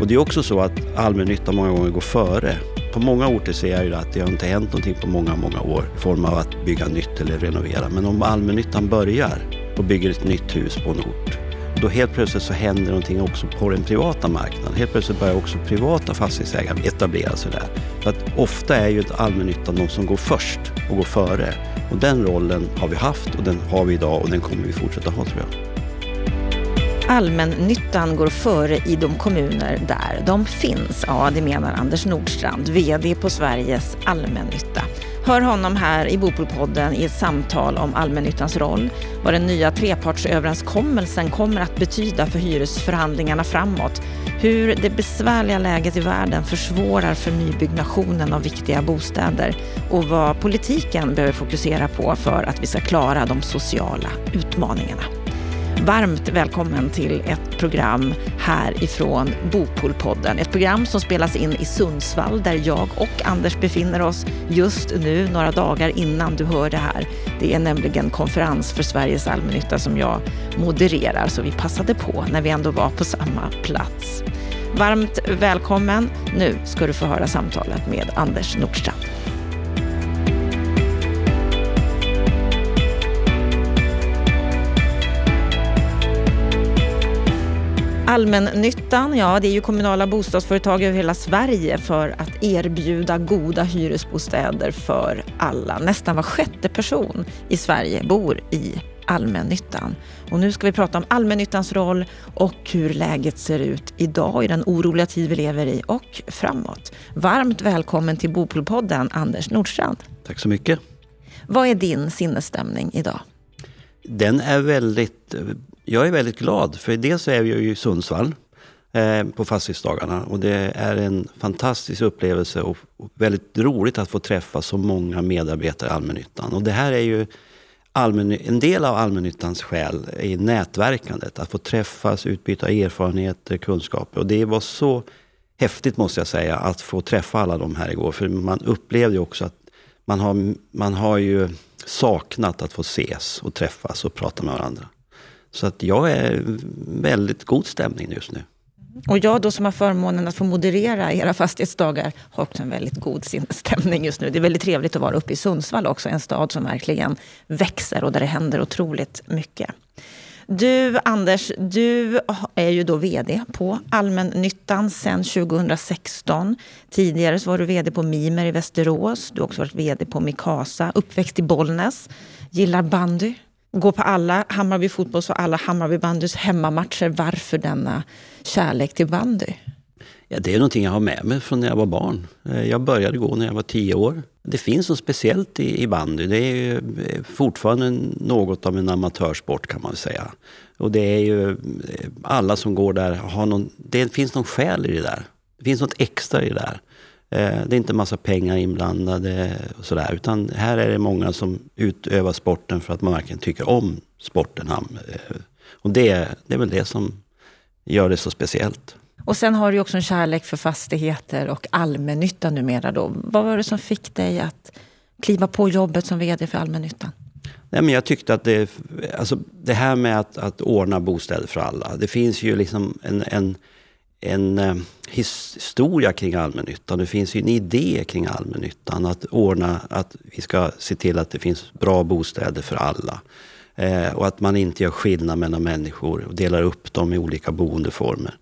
Och det är också så att allmännyttan många gånger går före. På många orter ser jag ju att det har inte hänt någonting på många, många år i form av att bygga nytt eller renovera. Men om allmännyttan börjar och bygger ett nytt hus på en ort då helt plötsligt så händer någonting också på den privata marknaden. Helt plötsligt börjar också privata fastighetsägare etablera sig där. För att ofta är ju ett allmännyttan de som går först och går före. Och den rollen har vi haft och den har vi idag och den kommer vi fortsätta ha tror jag. Allmännyttan går före i de kommuner där de finns. Ja, det menar Anders Nordstrand, VD på Sveriges allmännytta. Hör honom här i Bopolpodden i ett samtal om allmännyttans roll, vad den nya trepartsöverenskommelsen kommer att betyda för hyresförhandlingarna framåt, hur det besvärliga läget i världen försvårar för nybyggnationen av viktiga bostäder och vad politiken behöver fokusera på för att vi ska klara de sociala utmaningarna. Varmt välkommen till ett program härifrån Bopolpodden. Ett program som spelas in i Sundsvall där jag och Anders befinner oss just nu, några dagar innan du hör det här. Det är nämligen konferens för Sveriges allmännytta som jag modererar, så vi passade på när vi ändå var på samma plats. Varmt välkommen. Nu ska du få höra samtalet med Anders Nordstrand. Allmännyttan, ja det är ju kommunala bostadsföretag över hela Sverige för att erbjuda goda hyresbostäder för alla. Nästan var sjätte person i Sverige bor i allmännyttan. Och nu ska vi prata om allmännyttans roll och hur läget ser ut idag i den oroliga tid vi lever i och framåt. Varmt välkommen till Bopolpodden, Anders Nordstrand. Tack så mycket. Vad är din sinnesstämning idag? Den är väldigt jag är väldigt glad, för dels så är vi ju i Sundsvall eh, på fastighetsdagarna och det är en fantastisk upplevelse och, och väldigt roligt att få träffa så många medarbetare i allmännyttan. Och det här är ju en del av allmännyttans själ i nätverkandet. Att få träffas, utbyta erfarenheter, kunskaper. Och det var så häftigt måste jag säga att få träffa alla de här igår. För man upplevde ju också att man har, man har ju saknat att få ses och träffas och prata med varandra. Så att jag är väldigt god stämning just nu. Och jag då som har förmånen att få moderera era fastighetsdagar har också en väldigt god stämning just nu. Det är väldigt trevligt att vara uppe i Sundsvall också, en stad som verkligen växer och där det händer otroligt mycket. Du Anders, du är ju då VD på Allmännyttan sedan 2016. Tidigare så var du VD på Mimer i Västerås. Du har också varit VD på Mikasa, uppväxt i Bollnäs. Gillar bandy, gå på alla Hammarby fotbolls och alla Hammarby bandys hemmamatcher. Varför denna kärlek till bandy? Ja, det är någonting jag har med mig från när jag var barn. Eh, jag började gå när jag var tio år. Det finns något speciellt i, i bandy. Det är eh, fortfarande något av en amatörsport kan man säga. Och det är ju eh, alla som går där har någon, det finns någon själ i det där. Det finns något extra i det där. Eh, det är inte massa pengar inblandade och sådär. Utan här är det många som utövar sporten för att man verkligen tycker om sporten. Eh, och det, det är väl det som gör det så speciellt. Och sen har du också en kärlek för fastigheter och allmännyttan numera. Då. Vad var det som fick dig att kliva på jobbet som VD för allmännyttan? Nej, men jag tyckte att det, alltså det här med att, att ordna bostäder för alla. Det finns ju liksom en, en en eh, historia kring allmännyttan. Det finns ju en idé kring allmännyttan. Att ordna, att vi ska se till att det finns bra bostäder för alla. Eh, och att man inte gör skillnad mellan människor och delar upp dem i olika boendeformer.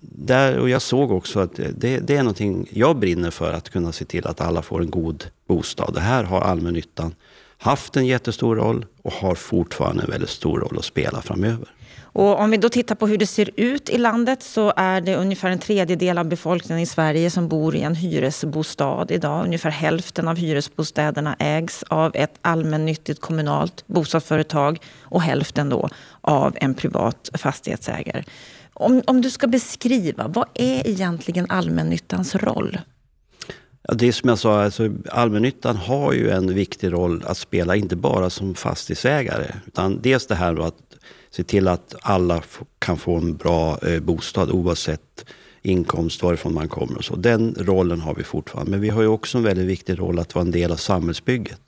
Där, och jag såg också att det, det är någonting jag brinner för, att kunna se till att alla får en god bostad. Det här har allmännyttan haft en jättestor roll och har fortfarande en väldigt stor roll att spela framöver. Och om vi då tittar på hur det ser ut i landet så är det ungefär en tredjedel av befolkningen i Sverige som bor i en hyresbostad idag. Ungefär hälften av hyresbostäderna ägs av ett allmännyttigt kommunalt bostadsföretag och hälften då av en privat fastighetsägare. Om, om du ska beskriva, vad är egentligen allmännyttans roll? Ja, det är som jag sa, alltså, allmännyttan har ju en viktig roll att spela, inte bara som fastighetsägare. Utan dels det här då att se till att alla kan få en bra eh, bostad oavsett inkomst, varifrån man kommer och så. Den rollen har vi fortfarande. Men vi har ju också en väldigt viktig roll att vara en del av samhällsbygget.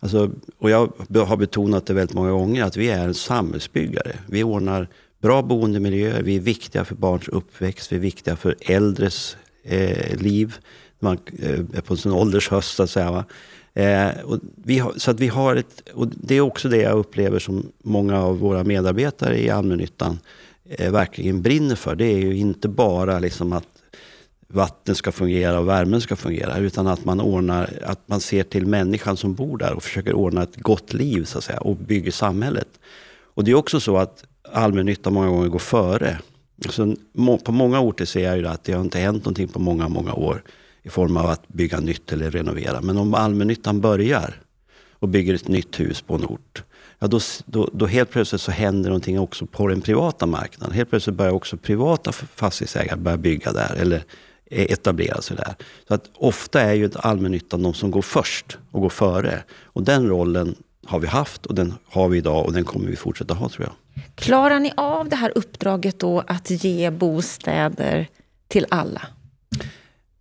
Alltså, och jag har betonat det väldigt många gånger att vi är en samhällsbyggare. Vi ordnar bra boendemiljöer, vi är viktiga för barns uppväxt, vi är viktiga för äldres eh, liv. Man eh, är på sin ålders höst, så att säga. Eh, och vi har, så att vi har ett, och det är också det jag upplever som många av våra medarbetare i allmännyttan eh, verkligen brinner för. Det är ju inte bara liksom att vatten ska fungera och värmen ska fungera. Utan att man, ordnar, att man ser till människan som bor där och försöker ordna ett gott liv så att säga, och bygger samhället. Och det är också så att allmännyttan många gånger går före. Så på många orter ser jag ju att det har inte hänt någonting på många, många år i form av att bygga nytt eller renovera. Men om allmännyttan börjar och bygger ett nytt hus på en ort, ja då, då, då, helt plötsligt så händer någonting också på den privata marknaden. Helt plötsligt börjar också privata fastighetsägare börja bygga där eller e- etablera sig där. Så att ofta är ju allmännyttan de som går först och går före. Och den rollen har vi haft och den har vi idag och den kommer vi fortsätta ha tror jag. Klarar ni av det här uppdraget då att ge bostäder till alla?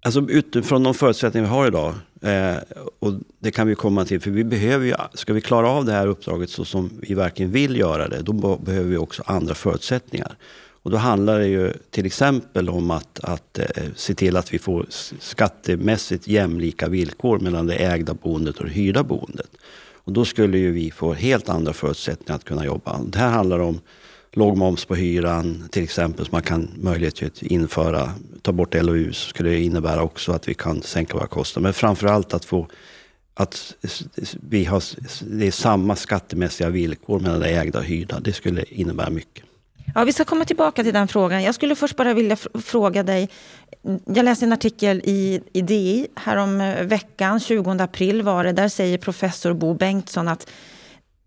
Alltså utifrån de förutsättningar vi har idag, eh, och det kan vi komma till, för vi behöver ju, ska vi klara av det här uppdraget så som vi verkligen vill göra det, då behöver vi också andra förutsättningar. Och då handlar det ju till exempel om att, att eh, se till att vi får skattemässigt jämlika villkor mellan det ägda boendet och det hyrda boendet. Och då skulle ju vi få helt andra förutsättningar att kunna jobba. Det här handlar om låg moms på hyran till exempel, som man kan möjlighet att införa. Ta bort LOU skulle det innebära också att vi kan sänka våra kostnader. Men framförallt att få att vi har, det är samma skattemässiga villkor mellan det ägda och hyrda. Det skulle innebära mycket. Ja, vi ska komma tillbaka till den frågan. Jag skulle först bara vilja fråga dig. Jag läste en artikel i, i DI härom eh, veckan, 20 april var det. Där säger professor Bo Bengtsson att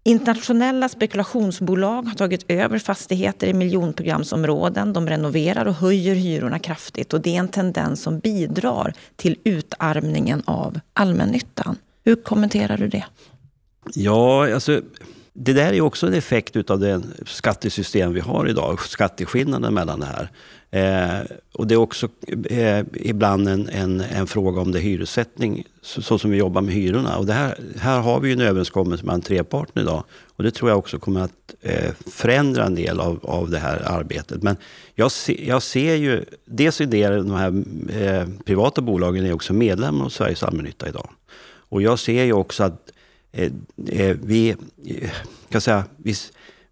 internationella spekulationsbolag har tagit över fastigheter i miljonprogramsområden. De renoverar och höjer hyrorna kraftigt och det är en tendens som bidrar till utarmningen av allmännyttan. Hur kommenterar du det? Ja, alltså det där är också en effekt av det skattesystem vi har idag, skatteskillnaden mellan det här. Eh, och det är också eh, ibland en, en, en, fråga om det hyressättning, så, så, som vi jobbar med hyrorna. Och det här, här har vi en överenskommelse mellan treparten idag. Och det tror jag också kommer att eh, förändra en del av, av det här arbetet. Men jag, se, jag ser ju, dels är det de här eh, privata bolagen är också medlemmar av Sveriges allmännytta idag. Och jag ser ju också att Eh, eh, vi, eh, kan säga, vi,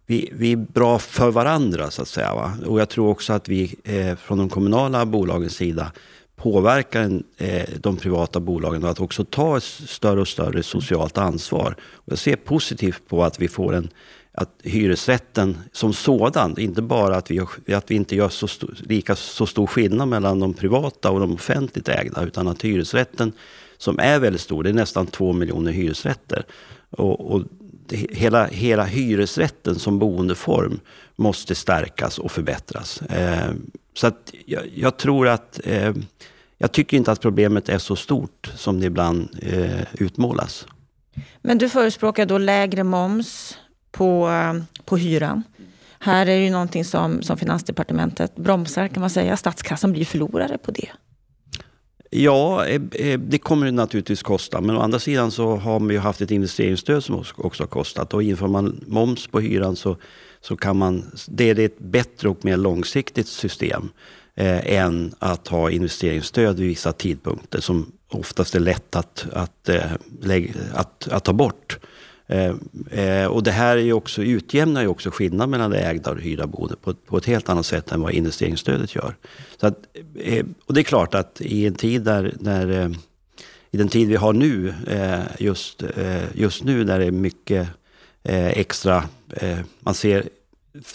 vi, vi är bra för varandra så att säga. Va? Och jag tror också att vi från de kommunala bolagens sida påverkar de privata bolagen att också ta ett större och större socialt ansvar. Och jag ser positivt på att vi får en att hyresrätten som sådan, inte bara att vi, att vi inte gör så stor, lika så stor skillnad mellan de privata och de offentligt ägda, utan att hyresrätten som är väldigt stor. Det är nästan två miljoner hyresrätter. Och, och det, hela, hela hyresrätten som boendeform måste stärkas och förbättras. Eh, så att jag, jag tror att eh, jag tycker inte att problemet är så stort som det ibland eh, utmålas. Men du förespråkar då lägre moms på, på hyran. Här är det ju någonting som, som Finansdepartementet bromsar kan man säga. Statskassan blir förlorare på det. Ja, eh, eh, det kommer det naturligtvis kosta. Men å andra sidan så har man ju haft ett investeringsstöd som också har kostat. Och inför man moms på hyran så, så kan man... Det är ett bättre och mer långsiktigt system eh, än att ha investeringsstöd vid vissa tidpunkter som oftast är lätt att, att, eh, att, att ta bort. Eh, eh, och det här är ju också, utjämnar ju också skillnaden mellan det ägda och det hyrda boendet på, på, ett helt annat sätt än vad investeringsstödet gör. Så att, eh, och det är klart att i en tid där, där eh, i den tid vi har nu, eh, just, just nu när det är mycket extra, man ser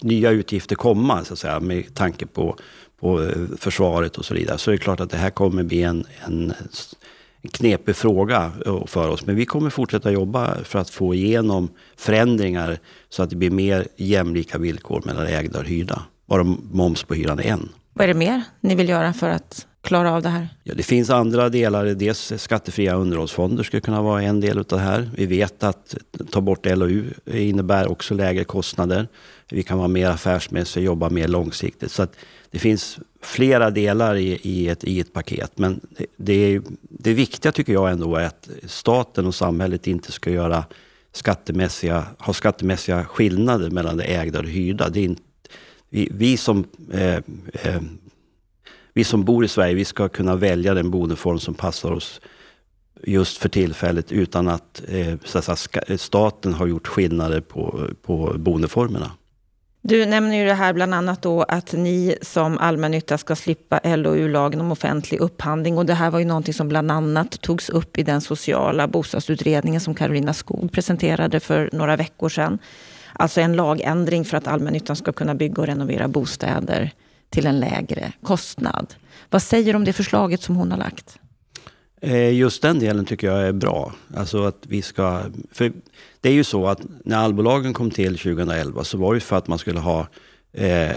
nya utgifter komma så att säga med tanke på, på försvaret och så vidare. Så är det klart att det här kommer bli en en knepig fråga eh, för oss. Men vi kommer fortsätta jobba för att få igenom förändringar så att det blir mer jämlika villkor mellan ägda och hyrda. Bara moms på hyran är en. Vad är det mer ni vill göra för att klara av det här? Ja, det finns andra delar. Dels skattefria underhållsfonder skulle kunna vara en del av det här. Vi vet att ta bort LOU innebär också lägre kostnader. Vi kan vara mer affärsmässiga, jobba mer långsiktigt. Så det finns flera delar i, i, ett, i ett paket. Men det, det, det viktiga tycker jag ändå är att staten och samhället inte ska göra skattemässiga, ha skattemässiga skillnader mellan det ägda och det hyrda. Det är, vi, vi som eh, eh, vi som bor i Sverige, vi ska kunna välja den boendeform som passar oss just för tillfället utan att, eh, så att säga, staten har gjort skillnader på, på boendeformerna. Du nämner ju det här bland annat då att ni som allmännytta ska slippa LOU, lagen om offentlig upphandling. Och det här var ju någonting som bland annat togs upp i den sociala bostadsutredningen som Karolina Skog presenterade för några veckor sedan. Alltså en lagändring för att allmännyttan ska kunna bygga och renovera bostäder till en lägre kostnad. Vad säger du om det förslaget som hon har lagt? Eh, just den delen tycker jag är bra. Alltså att vi ska, för det är ju så att när allbolagen kom till 2011 så var det för att man skulle ha eh,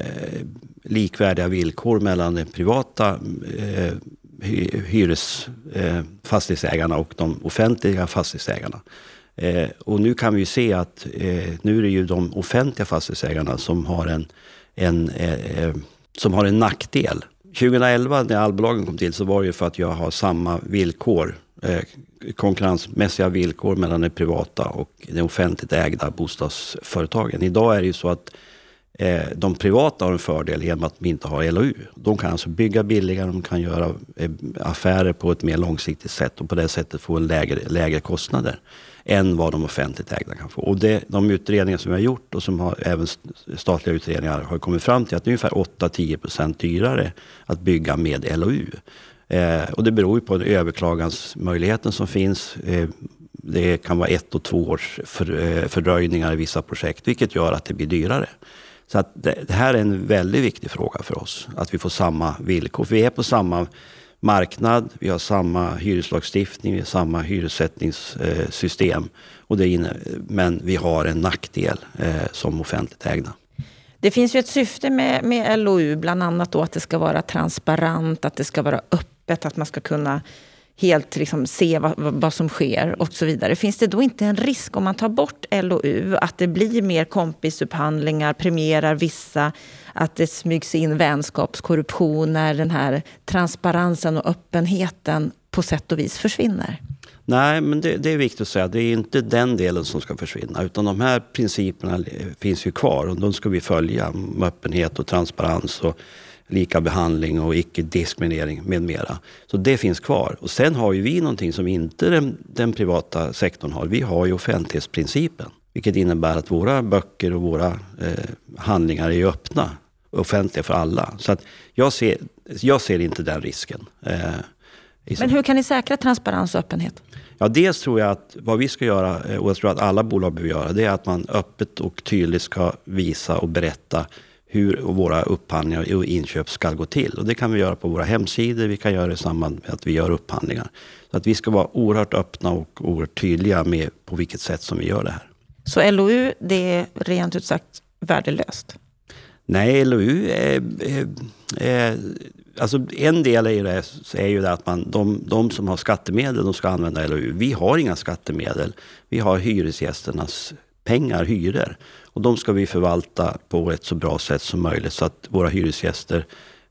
likvärdiga villkor mellan de privata eh, hyresfastighetsägarna eh, och de offentliga fastighetsägarna. Eh, och nu kan vi se att eh, nu är det ju de offentliga fastighetsägarna som har en, en eh, eh som har en nackdel 2011 när allbolagen kom till så var det ju för att jag har samma villkor, eh, konkurrensmässiga villkor mellan det privata och de offentligt ägda bostadsföretagen. Idag är det ju så att Eh, de privata har en fördel genom att de inte har LOU. De kan alltså bygga billigare, de kan göra eh, affärer på ett mer långsiktigt sätt och på det sättet få en lägre, lägre kostnader än vad de offentligt ägda kan få. Och det, de utredningar som vi har gjort och som har, även statliga utredningar har kommit fram till att det är ungefär 8-10% dyrare att bygga med LOU. Eh, och det beror ju på den överklagansmöjligheten som finns. Eh, det kan vara ett och två års för, eh, fördröjningar i vissa projekt, vilket gör att det blir dyrare. Så att det, det, här är en väldigt viktig fråga för oss, att vi får samma villkor. För vi är på samma marknad, vi har samma hyreslagstiftning, vi har samma hyressättningssystem. Och det inne, men vi har en nackdel eh, som offentligt ägda. Det finns ju ett syfte med, med LOU, bland annat då att det ska vara transparent, att det ska vara öppet, att man ska kunna helt liksom se vad, vad, som sker och så vidare. Finns det då inte en risk om man tar bort LOU att det blir mer kompisupphandlingar, premierar vissa, att det smygs in vänskapskorruption när den här transparensen och öppenheten på sätt och vis försvinner? Nej, men det, det, är viktigt att säga. Det är inte den delen som ska försvinna. Utan de här principerna finns ju kvar och de ska vi följa. Med öppenhet och transparens och lika behandling och icke-diskriminering med mera. Så det finns kvar. Och sen har ju vi någonting som inte den, den privata sektorn har. Vi har ju offentlighetsprincipen. Vilket innebär att våra böcker och våra eh, handlingar är öppna. Offentliga för alla. Så att jag ser, jag ser inte den risken. Eh, men hur kan ni säkra transparens och öppenhet? Ja, dels tror jag att vad vi ska göra, eh, och jag tror att alla bolag behöver göra, det är att man öppet och tydligt ska visa och berätta hur våra upphandlingar och inköp ska gå till. Och det kan vi göra på våra hemsidor, vi kan göra det i samband med att vi gör upphandlingar. Så att vi ska vara oerhört öppna och oerhört tydliga med på vilket sätt som vi gör det här. Så LOU, det är rent ut sagt värdelöst? Nej, LOU är, är, är alltså en del i det, är ju det att man, de, de som har skattemedel de ska använda LOU. Vi har inga skattemedel. Vi har hyresgästernas pengar, hyror. Och de ska vi förvalta på ett så bra sätt som möjligt så att våra hyresgäster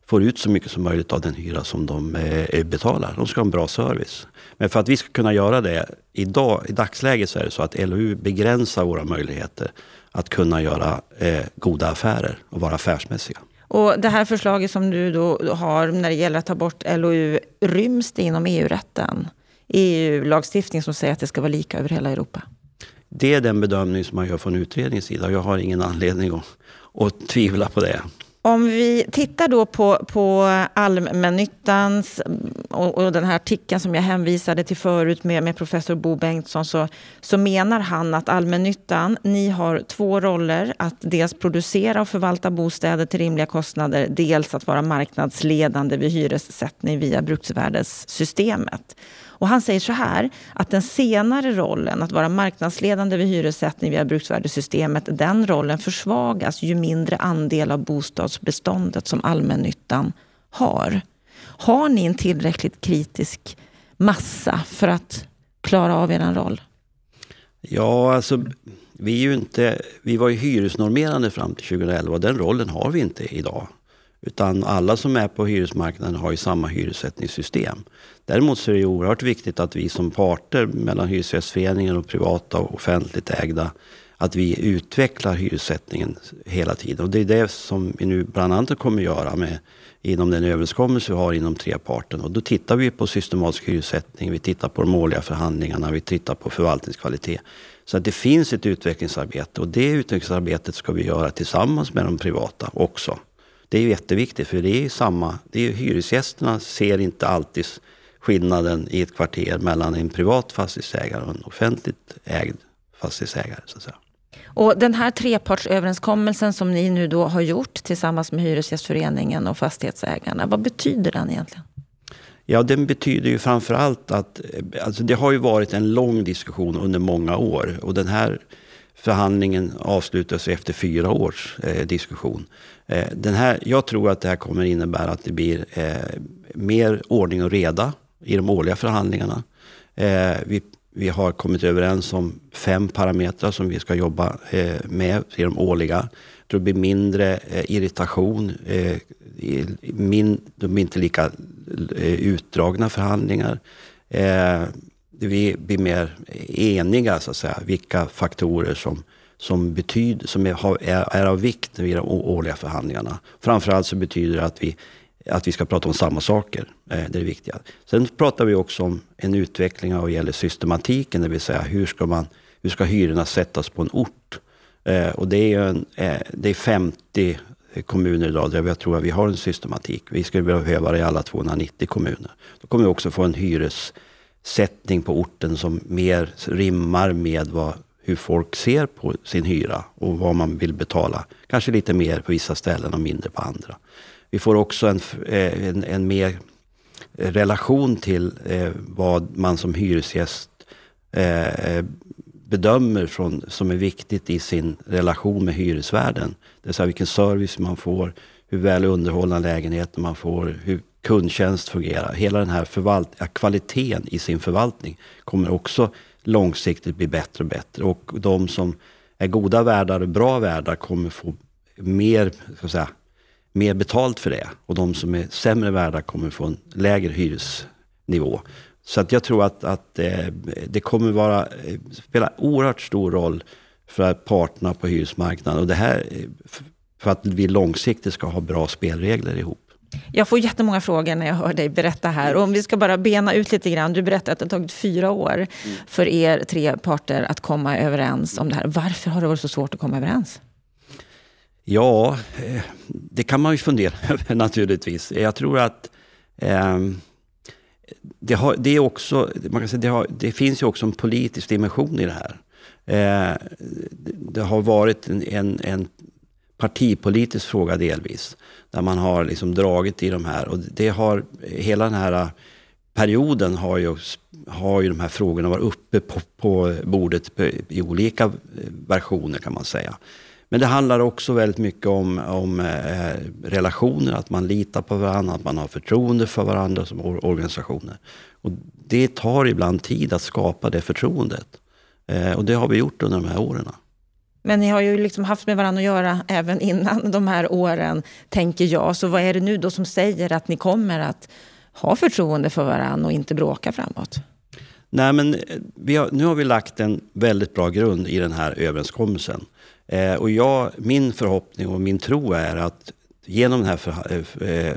får ut så mycket som möjligt av den hyra som de eh, eh betalar. De ska ha en bra service. Men för att vi ska kunna göra det, idag, i dagsläget så är det så att LOU begränsar våra möjligheter att kunna göra eh, goda affärer och vara affärsmässiga. Och det här förslaget som du då har när det gäller att ta bort LOU, ryms det inom EU-rätten? EU-lagstiftning som säger att det ska vara lika över hela Europa? Det är den bedömning som man gör från utredningens sida. Jag har ingen anledning att, att tvivla på det. Om vi tittar då på, på allmännyttans och, och, den här artikeln som jag hänvisade till förut med, med professor Bo Bengtsson så, så menar han att allmännyttan, ni har två roller. Att dels producera och förvalta bostäder till rimliga kostnader. Dels att vara marknadsledande vid hyressättning via bruksvärdessystemet. Och han säger så här, att den senare rollen, att vara marknadsledande vid hyressättning via bruksvärdessystemet, den rollen försvagas ju mindre andel av bostadsbeståndet som allmännyttan har. Har ni en tillräckligt kritisk massa för att klara av er roll? Ja, alltså vi, är ju inte, vi var ju hyresnormerande fram till 2011 och den rollen har vi inte idag. Utan alla som är på hyresmarknaden har ju samma hyressättningssystem. Däremot så är det oerhört viktigt att vi som parter mellan Hyresgästföreningen och privata och offentligt ägda att vi utvecklar hyressättningen hela tiden. Och det är det som vi nu bland annat kommer göra med, inom den överenskommelse vi har inom treparten. Och då tittar vi på systematisk hyressättning, vi tittar på de årliga förhandlingarna, vi tittar på förvaltningskvalitet. Så att det finns ett utvecklingsarbete och det utvecklingsarbetet ska vi göra tillsammans med de privata också. Det är jätteviktigt för det är samma, det är hyresgästerna ser inte alltid skillnaden i ett kvarter mellan en privat fastighetsägare och en offentligt ägd fastighetsägare. Så att säga. Och den här trepartsöverenskommelsen som ni nu då har gjort tillsammans med Hyresgästföreningen och fastighetsägarna, vad betyder den egentligen? Ja, den betyder ju framför allt att eh, alltså det har ju varit en lång diskussion under många år och den här förhandlingen avslutas efter fyra års eh, diskussion. Eh, den här, jag tror att det här kommer innebära att det blir eh, mer ordning och reda i de årliga förhandlingarna. Eh, vi, vi har kommit överens om fem parametrar som vi ska jobba eh, med i de årliga. Det blir mindre eh, irritation, eh, min, de blir inte lika utdragna förhandlingar. vi blir mer eniga, så att säga, vilka faktorer som, som, betyder, som är, är, av vikt i de årliga förhandlingarna. Framförallt så betyder det att vi att vi ska prata om samma saker. Eh, det är det viktiga. Sen pratar vi också om en utveckling vad gäller systematiken, det vill säga hur ska, man, hur ska hyrorna sättas på en ort? Eh, och det är, en, eh, det är 50 kommuner idag där jag tror att vi har en systematik. Vi skulle behöva det i alla 290 kommuner. Då kommer vi också få en hyressättning på orten som mer rimmar med vad, hur folk ser på sin hyra och vad man vill betala. Kanske lite mer på vissa ställen och mindre på andra. Vi får också en, eh, en, en mer relation till eh, vad man som hyresgäst eh, eh, bedömer från, som är viktigt i sin relation med hyresvärden. Det vill säga vilken service man får, hur väl underhållna lägenheter man får, hur kundtjänst fungerar. Hela den här förvalt kvaliteten i sin förvaltning kommer också långsiktigt bli bättre och bättre. Och de som är goda värdar och bra värdar kommer få mer ska säga, mer betalt för det. Och de som är sämre värda kommer få en lägre hyresnivå. Så att jag tror att, att eh, det kommer vara, eh, spela oerhört stor roll för parterna på hyresmarknaden. Och det här eh, för att vi långsiktigt ska ha bra spelregler ihop. Jag får jättemånga frågor när jag hör dig berätta här. Och om vi ska bara bena ut lite grann. Du berättade att det har tagit fyra år mm. för er tre parter att komma överens om det här. Varför har det varit så svårt att komma överens? Ja, eh, det kan man ju fundera över naturligtvis. Jag tror att eh, det, har, det, är också, man kan säga, det, har, det, finns ju också en politisk dimension i det här. Eh, det har varit en, en, en, partipolitisk fråga delvis. Där man har liksom dragit i de här. Och det har, hela den här eh, perioden har ju, har ju de här frågorna varit uppe på, på bordet i olika eh, versioner kan man säga. Men det handlar också väldigt mycket om, om eh, relationer, att man litar på varandra, att man har förtroende för varandra som organisationer. Och det tar ibland tid att skapa det förtroendet. Eh, och det har vi gjort under de här åren. Men ni har ju liksom haft med varandra att göra även innan de här åren, tänker jag. Så vad är det nu då som säger att ni kommer att ha förtroende för varandra och inte bråka framåt? Nej, men eh, har, nu har vi lagt en väldigt bra grund i den här överenskommelsen. Eh, och jag, min förhoppning och min tro är att genom den här, för, eh, eh,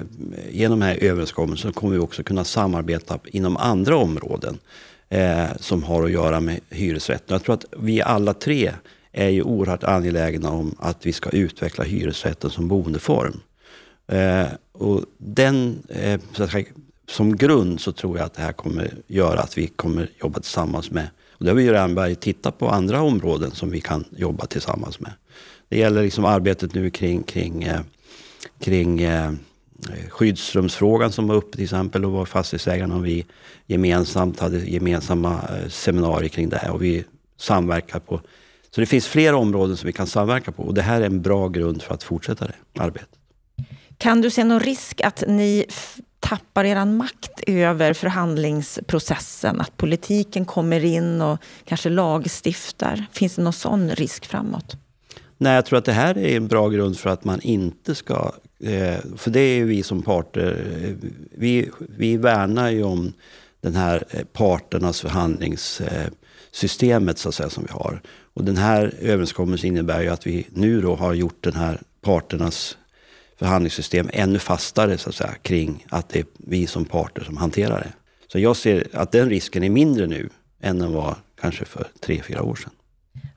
genom den här överenskommelsen kommer vi också kunna samarbeta inom andra områden eh, som har att göra med hyresrätten. Jag tror att vi alla tre är ju oerhört angelägna om att vi ska utveckla hyresrätten som boendeform. Eh, och den, eh, som grund så tror jag att det här kommer göra att vi kommer jobba tillsammans med och det har vi ju redan börjat titta på andra områden som vi kan jobba tillsammans med. Det gäller liksom arbetet nu kring, kring, eh, kring eh, skyddsrumsfrågan som var uppe till exempel och var fastighetsägarna och vi gemensamt hade gemensamma eh, seminarier kring det här och vi samverkar på. Så det finns flera områden som vi kan samverka på och det här är en bra grund för att fortsätta det arbetet. Kan du se någon risk att ni tappar er makt över förhandlingsprocessen? Att politiken kommer in och kanske lagstiftar? Finns det någon sån risk framåt? Nej, jag tror att det här är en bra grund för att man inte ska... Eh, för det är ju vi som parter, eh, vi, vi värnar ju om den här eh, parternas förhandlingssystemet så att säga, som vi har. Och den här överenskommelsen innebär ju att vi nu då har gjort den här parternas förhandlingssystem ännu fastare så att säga, kring att det är vi som parter som hanterar det. Så jag ser att den risken är mindre nu än den var kanske för tre, fyra år sedan.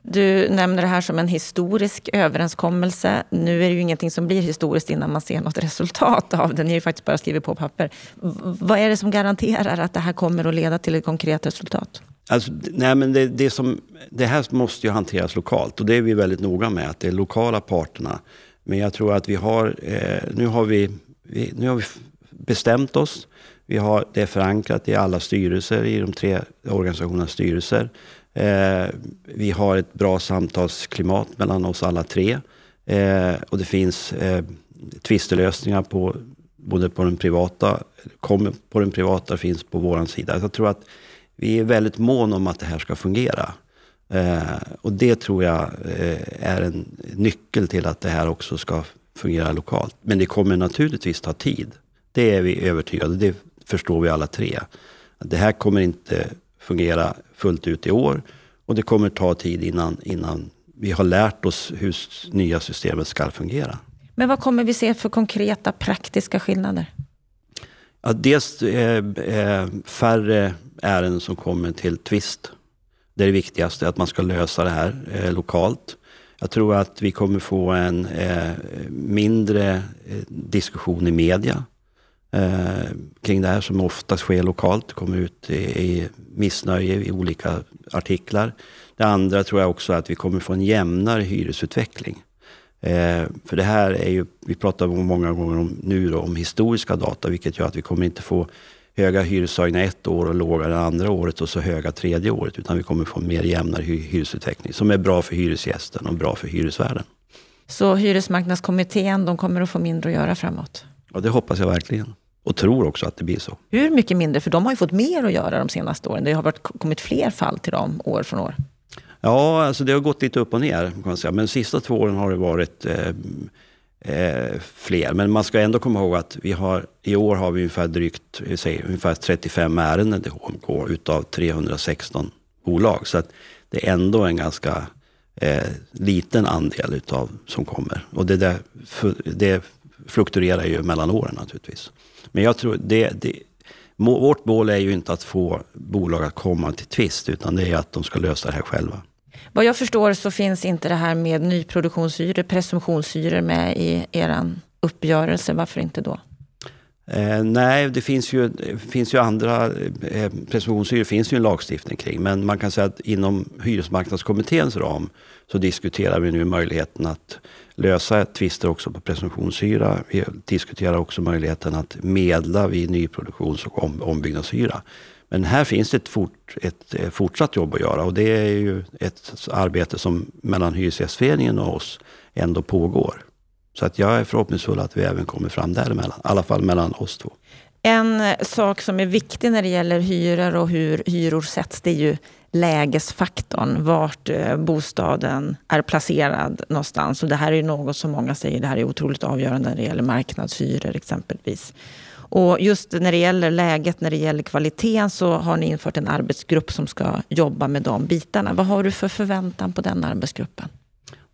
Du nämner det här som en historisk överenskommelse. Nu är det ju ingenting som blir historiskt innan man ser något resultat av den. Ni har ju faktiskt bara skrivit på papper. Vad är det som garanterar att det här kommer att leda till ett konkret resultat? Alltså, nej men det, det, som, det här måste ju hanteras lokalt och det är vi väldigt noga med. Att det är lokala parterna. Men jag tror att vi har, eh, nu, har vi, vi, nu har vi bestämt oss. Vi har, det är förankrat i alla styrelser, i de tre organisationernas styrelser. Eh, vi har ett bra samtalsklimat mellan oss alla tre. Eh, och det finns eh, tvistelösningar på både på den privata, kommer på den privata, finns på vår sida. Jag tror att vi är väldigt mån om att det här ska fungera. Eh, och det tror jag eh, är en nyckel till att det här också ska fungera lokalt. Men det kommer naturligtvis ta tid. Det är vi övertygade Det förstår vi alla tre. Det här kommer inte fungera fullt ut i år. Och det kommer ta tid innan, innan vi har lärt oss hur nya systemet ska fungera. Men vad kommer vi se för konkreta praktiska skillnader? Ja, dels eh, eh, färre ärenden som kommer till tvist. Det är det viktigaste, att man ska lösa det här eh, lokalt. Jag tror att vi kommer få en eh, mindre eh, diskussion i media eh, kring det här som oftast sker lokalt. Det kommer ut i, i missnöje i olika artiklar. Det andra tror jag också att vi kommer få en jämnare hyresutveckling. Eh, för det här är ju, vi pratar många gånger om, nu då, om historiska data, vilket gör att vi kommer inte få höga hyreshöjningar ett år och låga det andra året och så höga tredje året. Utan vi kommer få mer jämnare hyresutveckling som är bra för hyresgästen och bra för hyresvärden. Så hyresmarknadskommittén, de kommer att få mindre att göra framåt? Ja, det hoppas jag verkligen. Och tror också att det blir så. Hur mycket mindre? För de har ju fått mer att göra de senaste åren. Det har varit, kommit fler fall till dem år från år. Ja, alltså det har gått lite upp och ner. Kan man säga. Men de sista två åren har det varit eh, eh, fler. Men man ska ändå komma ihåg att vi har, i år har vi ungefär drygt eh, säger, ungefär 35 ärenden till HMK utav 316 bolag. Så att det är ändå en ganska eh, liten andel utav som kommer. Och det, där, det fluktuerar ju mellan åren naturligtvis. Men jag tror det, det vårt mål är ju inte att få bolag att komma till tvist, utan det är att de ska lösa det här själva. Vad jag förstår så finns inte det här med nyproduktionshyror, presumtionshyror med i er uppgörelse. Varför inte då? Eh, nej, det finns ju, finns ju andra, eh, presumtionshyror finns ju en lagstiftning kring. Men man kan säga att inom hyresmarknadskommitténs ram så diskuterar vi nu möjligheten att lösa tvister också på presumtionshyra. Vi diskuterar också möjligheten att medla vid nyproduktions och om, ombyggnadshyra. Men här finns det ett, fort, ett eh, fortsatt jobb att göra och det är ju ett arbete som mellan Hyresgästföreningen och oss ändå pågår. Så att jag är förhoppningsfull att vi även kommer fram däremellan, i alla fall mellan oss två. En eh, sak som är viktig när det gäller hyror och hur hyror sätts, det är ju lägesfaktorn, vart eh, bostaden är placerad någonstans. Och det här är något som många säger, det här är otroligt avgörande när det gäller marknadshyror exempelvis. Och just när det gäller läget, när det gäller kvaliteten så har ni infört en arbetsgrupp som ska jobba med de bitarna. Vad har du för förväntan på den arbetsgruppen?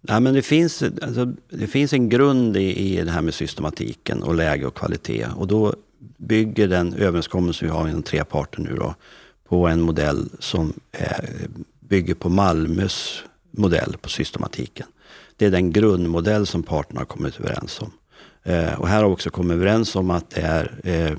Nej, men det, finns, alltså, det finns en grund i, i det här med systematiken och läge och kvalitet. Och då bygger den överenskommelse vi har inom tre parter nu då, på en modell som är, bygger på Malmös modell på systematiken. Det är den grundmodell som parterna har kommit överens om. Eh, och här har vi också kommit överens om att det är, eh,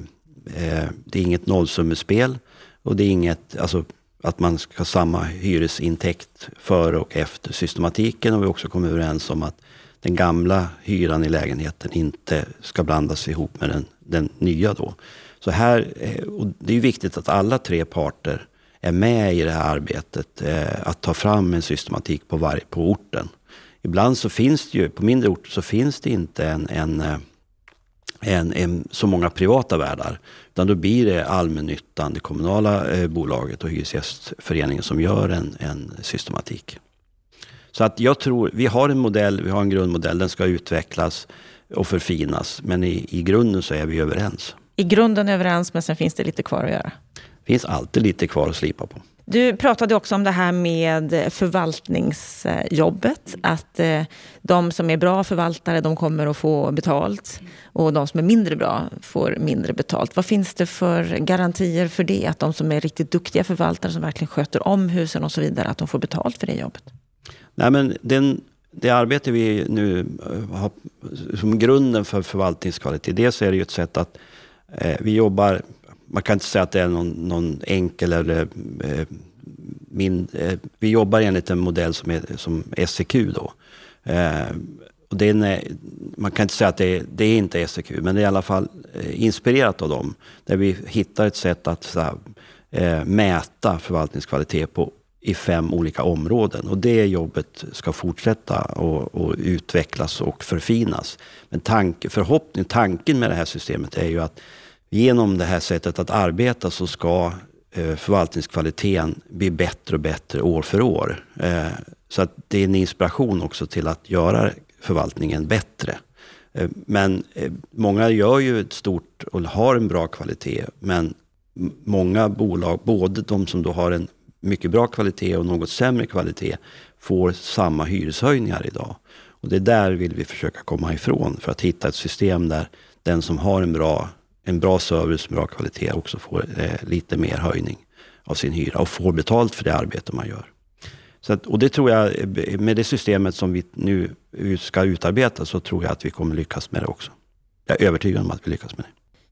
eh, det är inget nollsummespel och det är inget, alltså att man ska ha samma hyresintäkt före och efter systematiken. Och vi har också kommit överens om att den gamla hyran i lägenheten inte ska blandas ihop med den, den nya då. Så här, eh, och det är viktigt att alla tre parter är med i det här arbetet. Eh, att ta fram en systematik på, var, på orten. Ibland så finns det ju, på mindre orter så finns det inte en, en, eh, en, en så många privata värdar. Utan då blir det allmännyttan, det kommunala eh, bolaget och Hyresgästföreningen som gör en, en systematik. Så att jag tror, vi har en modell, vi har en grundmodell, den ska utvecklas och förfinas. Men i, i grunden så är vi överens. I grunden överens, men sen finns det lite kvar att göra? Det finns alltid lite kvar att slipa på. Du pratade också om det här med förvaltningsjobbet. Att eh, de som är bra förvaltare de kommer att få betalt och de som är mindre bra får mindre betalt. Vad finns det för garantier för det? Att de som är riktigt duktiga förvaltare som verkligen sköter om husen och så vidare, att de får betalt för det jobbet? Nej, men den, det arbete vi nu eh, har som grunden för förvaltningskvalitet, dels är det ju ett sätt att eh, vi jobbar man kan inte säga att det är någon, någon enkel eller eh, min, eh, vi jobbar enligt en modell som, är, som SEQ då. Eh, och det är, man kan inte säga att det är, det är inte SEQ, men det är i alla fall eh, inspirerat av dem. Där vi hittar ett sätt att så här, eh, mäta förvaltningskvalitet på, i fem olika områden. Och det jobbet ska fortsätta och, och utvecklas och förfinas. Men tank, förhoppning, tanken med det här systemet är ju att genom det här sättet att arbeta så ska eh, förvaltningskvaliteten bli bättre och bättre år för år. Eh, så att det är en inspiration också till att göra förvaltningen bättre. Eh, men många gör ju ett stort och har en bra kvalitet. Men många bolag, både de som då har en mycket bra kvalitet och något sämre kvalitet, får samma hyreshöjningar idag. Och det där vill vi försöka komma ifrån för att hitta ett system där den som har en bra en bra service, bra kvalitet också får eh, lite mer höjning av sin hyra och får betalt för det arbete man gör. Så att, och det tror jag, med det systemet som vi nu ska utarbeta, så tror jag att vi kommer lyckas med det också. Jag är övertygad om att vi lyckas med det.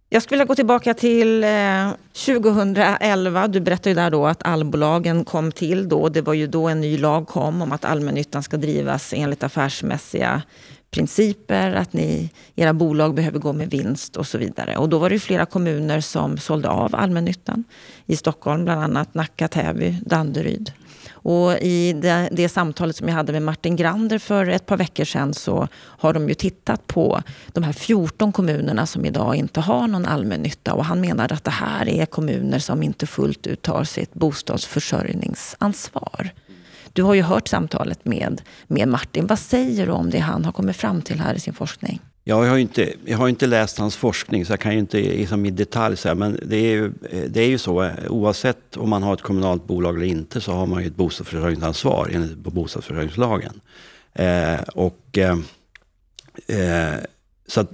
Jag skulle vilja gå tillbaka till eh, 2011. Du berättade ju där då att allbolagen kom till då. Det var ju då en ny lag kom om att allmännyttan ska drivas enligt affärsmässiga principer, att ni, era bolag behöver gå med vinst och så vidare. Och då var det flera kommuner som sålde av allmännyttan. I Stockholm bland annat Nacka, Täby, Danderyd. Och i det, det, samtalet som jag hade med Martin Grander för ett par veckor sedan så har de ju tittat på de här 14 kommunerna som idag inte har någon allmännytta. Och han menar att det här är kommuner som inte fullt ut tar sitt bostadsförsörjningsansvar. Du har ju hört samtalet med, med Martin. Vad säger du om det han har kommit fram till här i sin forskning? Ja, jag, har inte, jag har inte läst hans forskning så jag kan ju inte liksom i detalj säga. Men det är, ju, det är ju så, oavsett om man har ett kommunalt bolag eller inte så har man ju ett bostadsförsörjningsansvar enligt bostadsförsörjningslagen. Eh, och, eh, eh, så att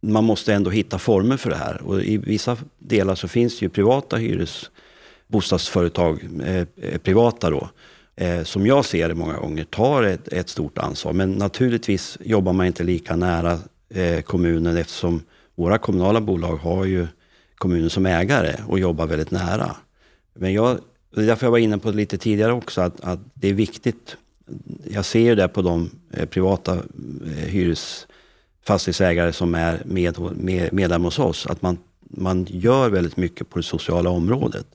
man måste ändå hitta former för det här. Och i vissa delar så finns det ju privata hyresbostadsföretag, eh, eh, privata då, eh, som jag ser det många gånger, tar ett, ett, stort ansvar. Men naturligtvis jobbar man inte lika nära eh, kommunen eftersom våra kommunala bolag har ju kommunen som ägare och jobbar väldigt nära. Men jag, det är därför jag var inne på det lite tidigare också, att, att det är viktigt. Jag ser det på de eh, privata eh, hyresfastighetsägare som är med, med, medlem hos oss, att man, man gör väldigt mycket på det sociala området.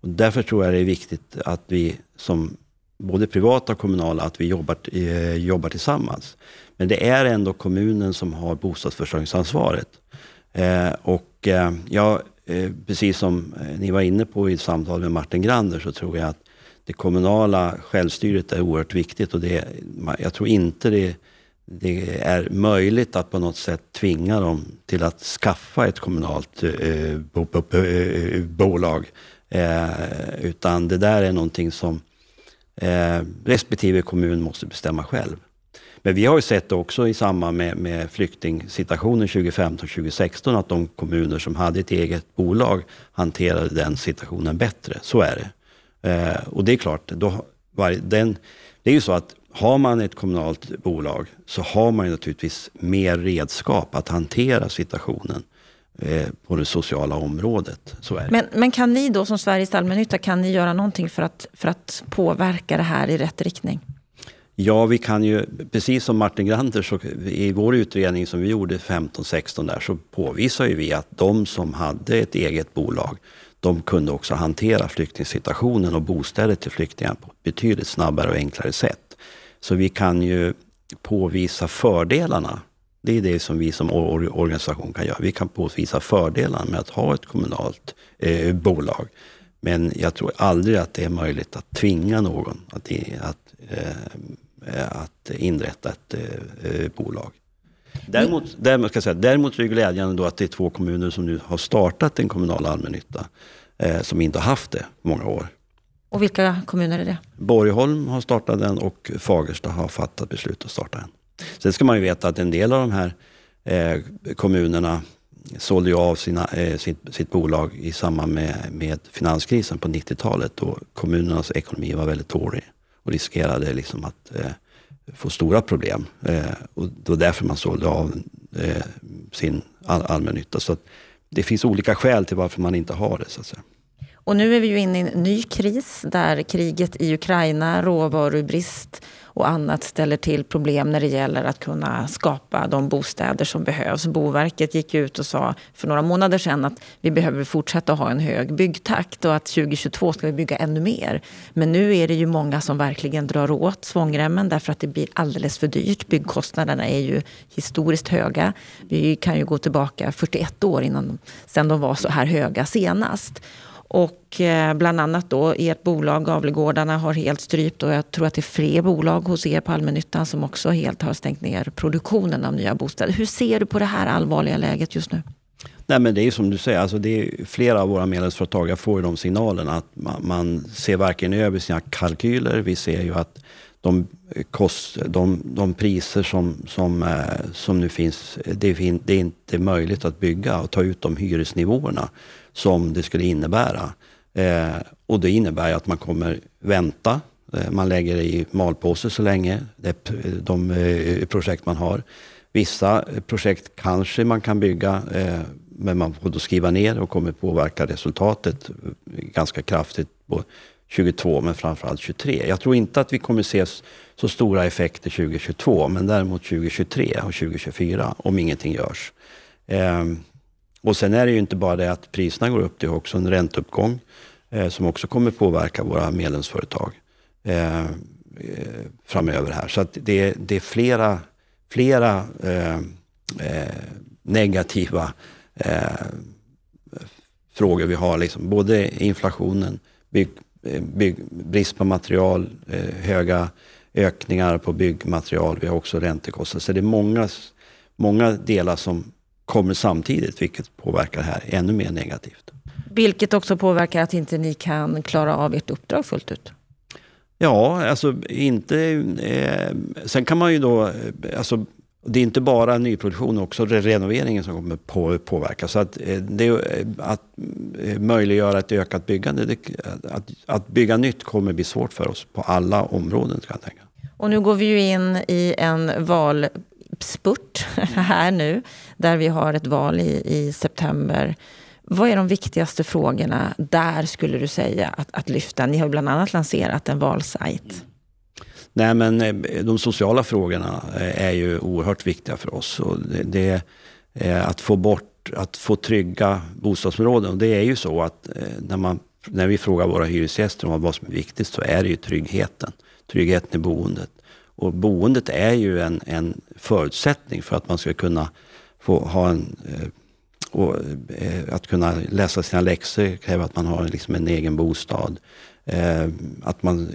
Och därför tror jag det är viktigt att vi som både privata och kommunala, att vi jobbar, eh, jobbar tillsammans. Men det är ändå kommunen som har bostadsförsörjningsansvaret. Eh, och eh, ja, eh, precis som eh, ni var inne på i samtal med Martin Grander så tror jag att det kommunala självstyret är oerhört viktigt och det, jag tror inte det, det är möjligt att på något sätt tvinga dem till att skaffa ett kommunalt eh, eh bo, bo, bo, bolag. utan det där är någonting som Eh, respektive kommun måste bestämma själv. Men vi har ju sett också i samband med, med flyktingsituationen 2015-2016 att de kommuner som hade ett eget bolag hanterade den situationen bättre. Så är det. Eh, och det är klart, då, var, den, det är ju så att har man ett kommunalt bolag så har man ju naturligtvis mer redskap att hantera situationen Eh, på det sociala området. Så är men, men kan ni då som Sveriges allmännytta, kan ni göra någonting för att, för att påverka det här i rätt riktning? Ja, vi kan ju, precis som Martin Grander, så i vår utredning som vi gjorde 15-16 där, så påvisar ju vi att de som hade ett eget bolag, de kunde också hantera flyktingsituationen och bostäder till flyktingar på ett betydligt snabbare och enklare sätt. Så vi kan ju påvisa fördelarna det är det som vi som organisation kan göra. Vi kan påvisa fördelarna med att ha ett kommunalt eh, bolag. Men jag tror aldrig att det är möjligt att tvinga någon att, att, eh, att inrätta ett eh, bolag. Däremot, däremot, ska jag säga, däremot är det glädjande då att det är två kommuner som nu har startat en kommunal allmännytta, eh, som inte har haft det många år. Och vilka kommuner är det? Borgholm har startat den och Fagersta har fattat beslut att starta den. Sen ska man ju veta att en del av de här eh, kommunerna sålde ju av sina, eh, sitt, sitt, bolag i samband med, med finanskrisen på 90-talet då kommunernas ekonomi var väldigt dålig och riskerade liksom att eh, få stora problem. Eh, och det var därför man sålde av eh, sin all, allmännytta. Så det finns olika skäl till varför man inte har det. så att säga. Och nu är vi ju inne i en ny kris där kriget i Ukraina, råvarubrist och annat ställer till problem när det gäller att kunna skapa de bostäder som behövs. Boverket gick ut och sa för några månader sedan att vi behöver fortsätta ha en hög byggtakt och att 2022 ska vi bygga ännu mer. Men nu är det ju många som verkligen drar åt svångremmen därför att det blir alldeles för dyrt. Byggkostnaderna är ju historiskt höga. Vi kan ju gå tillbaka 41 år innan sen de var så här höga senast. Och eh, bland annat då ert bolag Gavlegårdarna har helt strypt och jag tror att det är fler bolag hos er på allmännyttan som också helt har stängt ner produktionen av nya bostäder. Hur ser du på det här allvarliga läget just nu? Nej men det är som du säger, alltså det är flera av våra medlemsföretag, får ju de signalerna att man, man ser varken över sina kalkyler, vi ser ju att de, kost, de, de priser som, som, eh, som nu finns, det, det är inte möjligt att bygga och ta ut de hyresnivåerna som det skulle innebära. Eh, och det innebär att man kommer vänta. Eh, man lägger det i malpåse så länge, det, de eh, projekt man har. Vissa projekt kanske man kan bygga, eh, men man får då skriva ner och kommer påverka resultatet eh, ganska kraftigt på 22, men framförallt 23. Jag tror inte att vi kommer se så stora effekter 2022, men däremot 2023 och 2024 om ingenting görs. Ehm, och sen är det ju inte bara det att priserna går upp, det är också en ränteuppgång eh, som också kommer påverka våra medlemsföretag eh, framöver här. Så att det, det är flera, flera eh, eh negativa eh, frågor vi har. Liksom. Både inflationen, bygg, eh, bygg, brist på material, eh, höga ökningar på byggmaterial. Vi har också räntekostnader. Så det är många, många delar som kommer samtidigt, vilket påverkar det här ännu mer negativt. Vilket också påverkar att inte ni kan klara av ert uppdrag fullt ut? Ja, alltså inte... Eh, sen kan man ju då... Alltså, det är inte bara nyproduktion, också renoveringen som kommer på, påverka. Så att, eh, det, att eh, möjliggöra ett ökat byggande, det, att, att bygga nytt kommer bli svårt för oss på alla områden. Kan jag tänka. Och nu går vi ju in i en val spurt här nu, där vi har ett val i, i september. Vad är de viktigaste frågorna där, skulle du säga, att, att lyfta? Ni har bland annat lanserat en valsajt. Nej, men eh, de sociala frågorna eh, är ju oerhört viktiga för oss. Och det, det är att få bort, att få trygga bostadsområden. Och det är ju så att eh, när, man, när vi frågar våra hyresgäster om vad som är viktigt så är det ju tryggheten. Tryggheten i boendet. Och boendet är ju en, en förutsättning för att man ska kunna få ha en eh, och, eh, att kunna läsa sina läxor kräver att man har liksom en egen bostad. Eh, att man,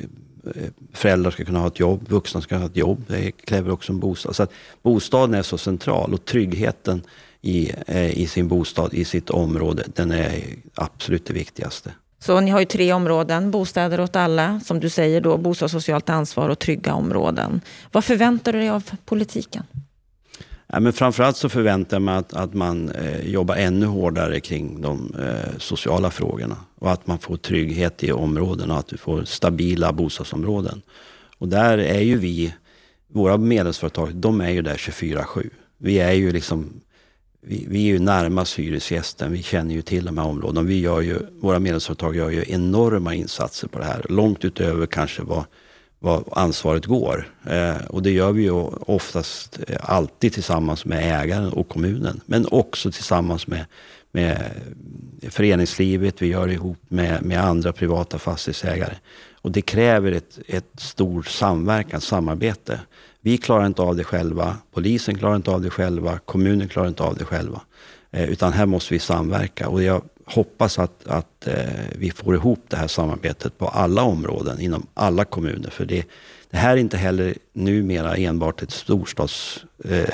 eh, föräldrar ska kunna ha ett jobb, vuxna ska ha ett jobb. Det kräver också en bostad. Så att bostaden är så central och tryggheten i, eh, i sin bostad, i sitt område, den är absolut det viktigaste. Så ni har ju tre områden, bostäder åt alla, som du säger då, bostadssocialt ansvar och trygga områden. Vad förväntar du dig av politiken? Ja, men framförallt så förväntar jag mig att, att man eh, jobbar ännu hårdare kring de eh, sociala frågorna. Och att man får trygghet i områdena och att vi får stabila bostadsområden. Och där är ju vi, våra medlemsföretag, de är ju där 24-7. Vi är ju liksom vi, vi, är ju närmast hyresgästen, vi känner ju till de här områdena. Vi gör ju, våra medlemsföretag gör ju enorma insatser på det här, långt utöver kanske vad, vad ansvaret går. Eh, och det gör vi ju oftast eh, alltid tillsammans med ägaren och kommunen, men också tillsammans med, med föreningslivet, vi gör det ihop med, med andra privata fastighetsägare. Och det kräver ett, ett stort samverkan, samarbete. Vi klarar inte av det själva, polisen klarar inte av det själva, kommunen klarar inte av det själva. Eh, utan här måste vi samverka och jag hoppas att, att eh, vi får ihop det här samarbetet på alla områden inom alla kommuner. För det, det här är inte heller numera enbart ett storstadsproblem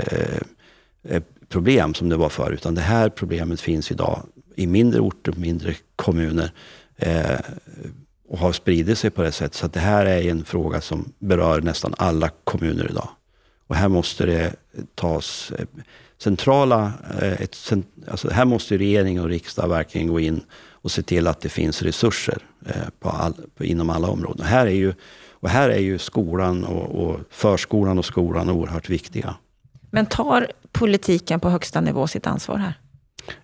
eh, eh som det var förr, utan det här problemet finns idag i mindre orter, mindre kommuner. Eh, och har spridit sig på det sättet. Så det här är en fråga som berör nästan alla kommuner idag. Och här måste det tas eh, centrala, eh, ett, alltså här måste regering och riksdag verkligen gå in och se till att det finns resurser eh, på all, på, inom alla områden. Och här är ju, och här är ju skolan och, och förskolan och skolan oerhört viktiga. Men tar politiken på högsta nivå sitt ansvar här?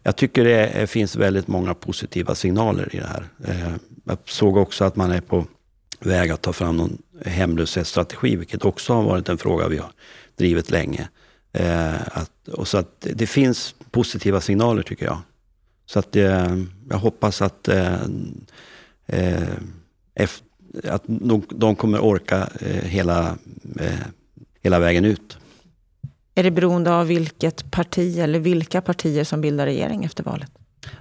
Jag tycker det finns väldigt många positiva signaler i det här. Eh, jag såg också att man är på väg att ta fram någon hemlöshetsstrategi, vilket också har varit en fråga vi har drivit länge. Eh, att, och så att det finns positiva signaler tycker jag. Så att eh, jag hoppas att, att de, kommer orka hela, hela vägen ut. Är det beroende av vilket parti eller vilka partier som bildar regering efter valet?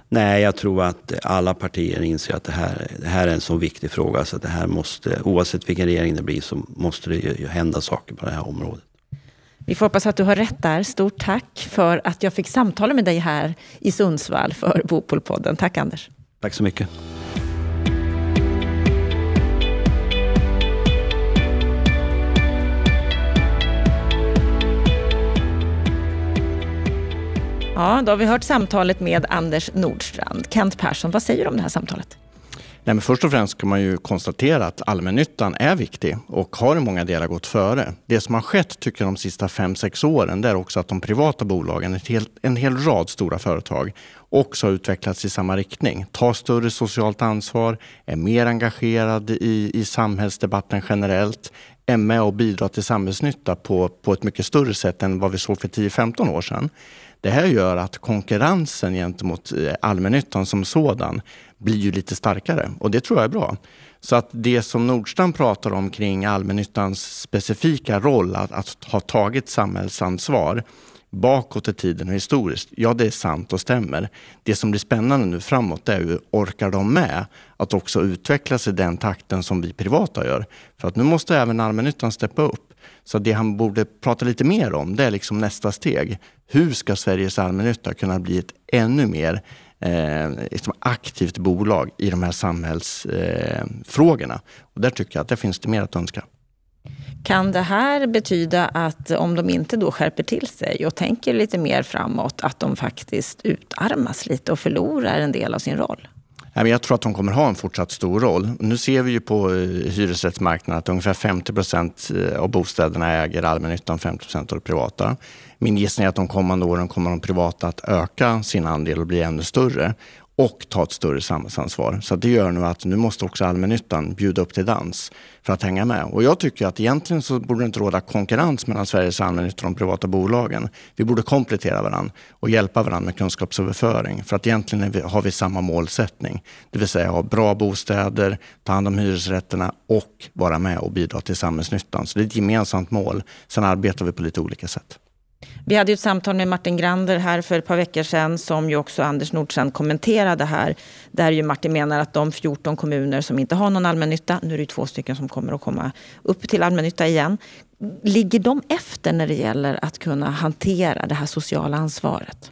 Nej, jag tror att alla partier inser att det här, det här är en så viktig fråga så att det här måste, oavsett vilken regering det blir, så måste det ju hända saker på det här området. Vi får hoppas att du har rätt där. Stort tack för att jag fick samtala med dig här i Sundsvall för Bopolpodden. Tack Anders. Tack så mycket. Ja, då har vi hört samtalet med Anders Nordstrand. Kent Persson, vad säger du om det här samtalet? Nej, men först och främst kan man ju konstatera att allmännyttan är viktig och har i många delar gått före. Det som har skett tycker jag de sista fem sex åren det är också att de privata bolagen, ett helt, en hel rad stora företag, också har utvecklats i samma riktning. Tar större socialt ansvar, är mer engagerade i, i samhällsdebatten generellt, är med och bidrar till samhällsnytta på, på ett mycket större sätt än vad vi såg för 10-15 år sedan. Det här gör att konkurrensen gentemot eh, allmännyttan som sådan blir ju lite starkare och det tror jag är bra. Så att det som Nordstrand pratar om kring allmännyttans specifika roll att, att ha tagit samhällsansvar bakåt i tiden och historiskt, ja det är sant och stämmer. Det som blir spännande nu framåt är hur orkar de med att också utvecklas i den takten som vi privata gör? För att nu måste även allmännyttan steppa upp. Så det han borde prata lite mer om, det är liksom nästa steg. Hur ska Sveriges allmännytta kunna bli ett ännu mer eh, liksom aktivt bolag i de här samhällsfrågorna? Eh, och där tycker jag att det finns det mer att önska. Kan det här betyda att om de inte då skärper till sig och tänker lite mer framåt, att de faktiskt utarmas lite och förlorar en del av sin roll? Jag tror att de kommer ha en fortsatt stor roll. Nu ser vi ju på eh, hyresrättsmarknaden att ungefär 50 procent eh, av bostäderna äger allmännyttan, 50 procent av det privata. Min gissning är att de kommande åren kommer de privata att öka sin andel och bli ännu större och ta ett större samhällsansvar. Så det gör nu att nu måste också allmännyttan bjuda upp till dans för att hänga med. Och jag tycker att egentligen så borde det inte råda konkurrens mellan Sveriges allmännytta och de privata bolagen. Vi borde komplettera varandra och hjälpa varandra med kunskapsöverföring. För att egentligen har vi samma målsättning. Det vill säga ha bra bostäder, ta hand om hyresrätterna och vara med och bidra till samhällsnyttan. Så det är ett gemensamt mål. Sen arbetar vi på lite olika sätt. Vi hade ett samtal med Martin Grander här för ett par veckor sedan som ju också Anders Nordstrand kommenterade här. Där ju Martin menar att de 14 kommuner som inte har någon allmännytta, nu är det ju två stycken som kommer att komma upp till allmännytta igen. Ligger de efter när det gäller att kunna hantera det här sociala ansvaret?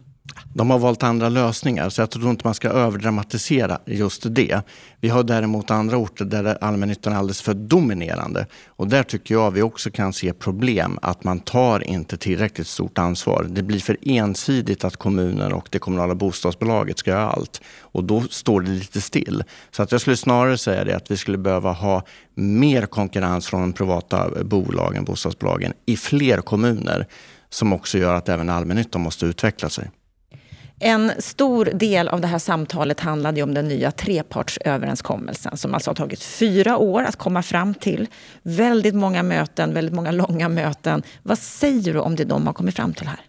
De har valt andra lösningar, så jag tror inte man ska överdramatisera just det. Vi har däremot andra orter där allmännyttan är alldeles för dominerande. Och där tycker jag vi också kan se problem att man tar inte tillräckligt stort ansvar. Det blir för ensidigt att kommunen och det kommunala bostadsbolaget ska göra allt. Och då står det lite still. Så att jag skulle snarare säga det att vi skulle behöva ha mer konkurrens från de privata bolagen, bostadsbolagen, i fler kommuner som också gör att även allmännyttan måste utveckla sig. En stor del av det här samtalet handlade om den nya trepartsöverenskommelsen som alltså har tagit fyra år att komma fram till. Väldigt många möten, väldigt många långa möten. Vad säger du om det de har kommit fram till här?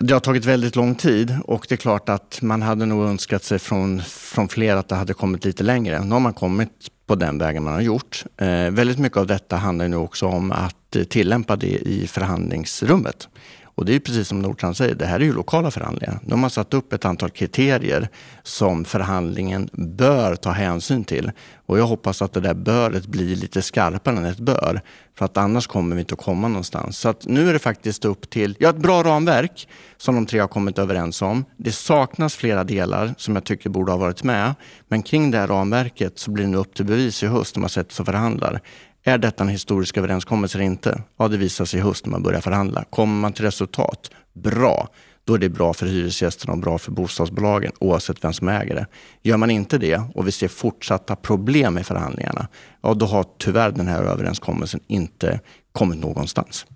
Det har tagit väldigt lång tid och det är klart att man hade nog önskat sig från, från fler att det hade kommit lite längre. Nu har man kommit på den vägen man har gjort. Eh, väldigt mycket av detta handlar nu också om att eh, tillämpa det i förhandlingsrummet. Och det är precis som Nordstrand säger, det här är ju lokala förhandlingar. De har satt upp ett antal kriterier som förhandlingen bör ta hänsyn till. Och jag hoppas att det där böret blir lite skarpare än ett bör. För att annars kommer vi inte att komma någonstans. Så att nu är det faktiskt upp till, ja ett bra ramverk som de tre har kommit överens om. Det saknas flera delar som jag tycker borde ha varit med. Men kring det här ramverket så blir det nu upp till bevis i höst när man sätter sig och förhandlar. Är detta en historisk överenskommelse eller inte? Ja, det visar sig i höst när man börjar förhandla. Kommer man till resultat, bra. Då är det bra för hyresgästerna och bra för bostadsbolagen oavsett vem som äger det. Gör man inte det och vi ser fortsatta problem i förhandlingarna, ja då har tyvärr den här överenskommelsen inte kommit någonstans.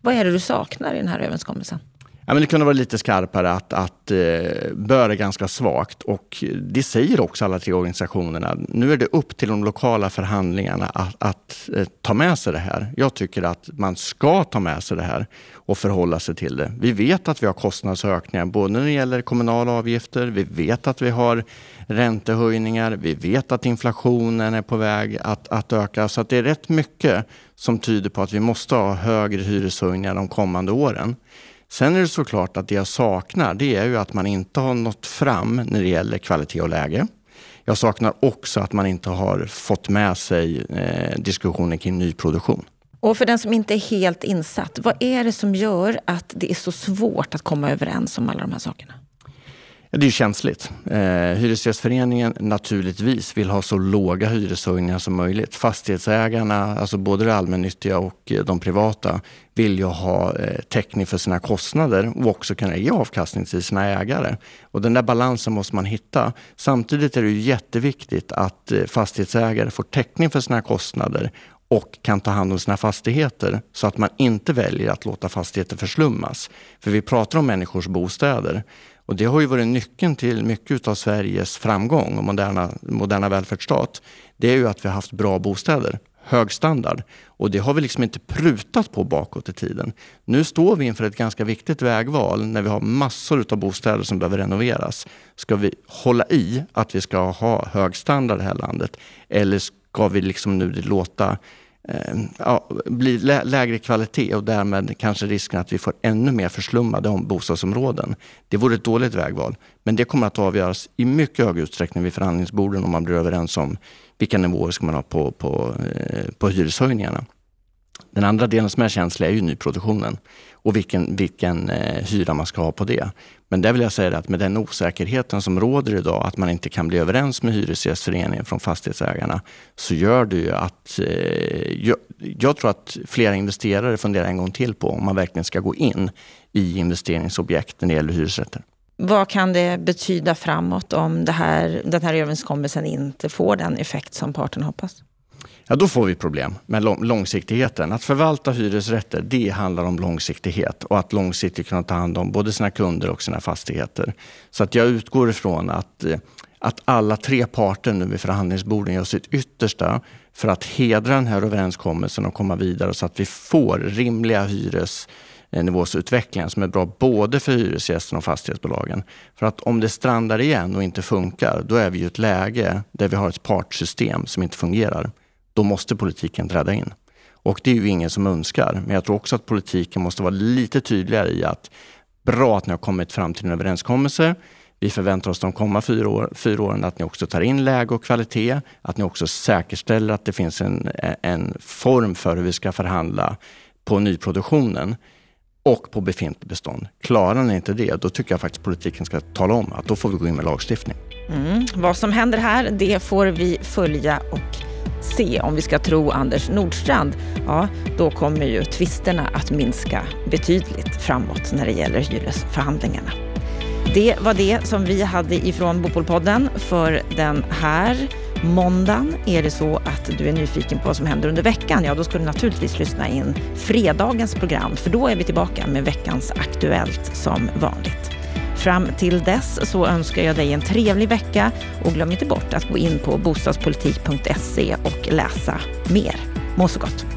Vad är det du saknar i den här överenskommelsen? Ja, men det kunde vara lite skarpare att, att eh, bör är ganska svagt och det säger också alla tre organisationerna. Nu är det upp till de lokala förhandlingarna att, att eh, ta med sig det här. Jag tycker att man ska ta med sig det här och förhålla sig till det. Vi vet att vi har kostnadsökningar både när det gäller kommunala avgifter, vi vet att vi har räntehöjningar, vi vet att inflationen är på väg att, att öka. Så att det är rätt mycket som tyder på att vi måste ha högre hyreshöjningar de kommande åren. Sen är det såklart att det jag saknar, det är ju att man inte har nått fram när det gäller kvalitet och läge. Jag saknar också att man inte har fått med sig eh, diskussionen kring nyproduktion. Och för den som inte är helt insatt, vad är det som gör att det är så svårt att komma överens om alla de här sakerna? Det är känsligt. Eh, Hyresgästföreningen naturligtvis vill ha så låga hyreshöjningar som möjligt. Fastighetsägarna, alltså både de allmännyttiga och eh, de privata, vill ju ha eh, täckning för sina kostnader och också kunna ge avkastning till sina ägare. Och den där balansen måste man hitta. Samtidigt är det ju jätteviktigt att eh, fastighetsägare får täckning för sina kostnader och kan ta hand om sina fastigheter så att man inte väljer att låta fastigheter förslummas. För vi pratar om människors bostäder och det har ju varit nyckeln till mycket av Sveriges framgång och moderna, moderna välfärdsstat. Det är ju att vi har haft bra bostäder, hög standard. Och det har vi liksom inte prutat på bakåt i tiden. Nu står vi inför ett ganska viktigt vägval när vi har massor av bostäder som behöver renoveras. Ska vi hålla i att vi ska ha hög standard i det här landet? Eller ska vi liksom nu låta Eh, ja, blir lä lägre kvalitet och därmed kanske risken att vi får ännu mer förslummade bostadsområden. Det vore ett dåligt vägval. Men det kommer att avgöras i mycket hög utsträckning vid förhandlingsborden om man blir överens om vilka nivåer ska man ha på, på, eh, på hyreshöjningarna. Den andra delen som är känslig är ju nyproduktionen och vilken, vilken eh, hyra man ska ha på det. Men där vill jag säga att med den osäkerheten som råder idag, att man inte kan bli överens med Hyresgästföreningen från fastighetsägarna, så gör det ju att eh, jag, jag, tror att flera investerare funderar en gång till på om man verkligen ska gå in i investeringsobjekt när det gäller hyresrätter. Vad kan det betyda framåt om det här, den här överenskommelsen inte får den effekt som parterna hoppas? Ja då får vi problem med långsiktigheten. Att förvalta hyresrätter, det handlar om långsiktighet och att långsiktigt kunna ta hand om både sina kunder och sina fastigheter. Så att jag utgår ifrån att, eh, att alla tre parter nu vid förhandlingsborden gör sitt yttersta för att hedra den här överenskommelsen och komma vidare så att vi får rimliga hyresnivåsutvecklingar som är bra både för hyresgästerna och fastighetsbolagen. För att om det strandar igen och inte funkar, då är vi i ett läge där vi har ett partssystem som inte fungerar då måste politiken träda in. Och det är ju ingen som önskar. Men jag tror också att politiken måste vara lite tydligare i att bra att ni har kommit fram till en överenskommelse. Vi förväntar oss de kommande fyra, år, fyra åren att ni också tar in läge och kvalitet. Att ni också säkerställer att det finns en, en form för hur vi ska förhandla på nyproduktionen och på befintligt bestånd. Klarar ni inte det, då tycker jag faktiskt politiken ska tala om att då får vi gå in med lagstiftning. Mm. Vad som händer här, det får vi följa och se om vi ska tro Anders Nordstrand, ja, då kommer ju tvisterna att minska betydligt framåt när det gäller hyresförhandlingarna. Det var det som vi hade ifrån Bopolpodden för den här måndagen. Är det så att du är nyfiken på vad som händer under veckan, ja då ska du naturligtvis lyssna in fredagens program, för då är vi tillbaka med veckans Aktuellt som vanligt. Fram till dess så önskar jag dig en trevlig vecka och glöm inte bort att gå in på bostadspolitik.se och läsa mer. Må så gott!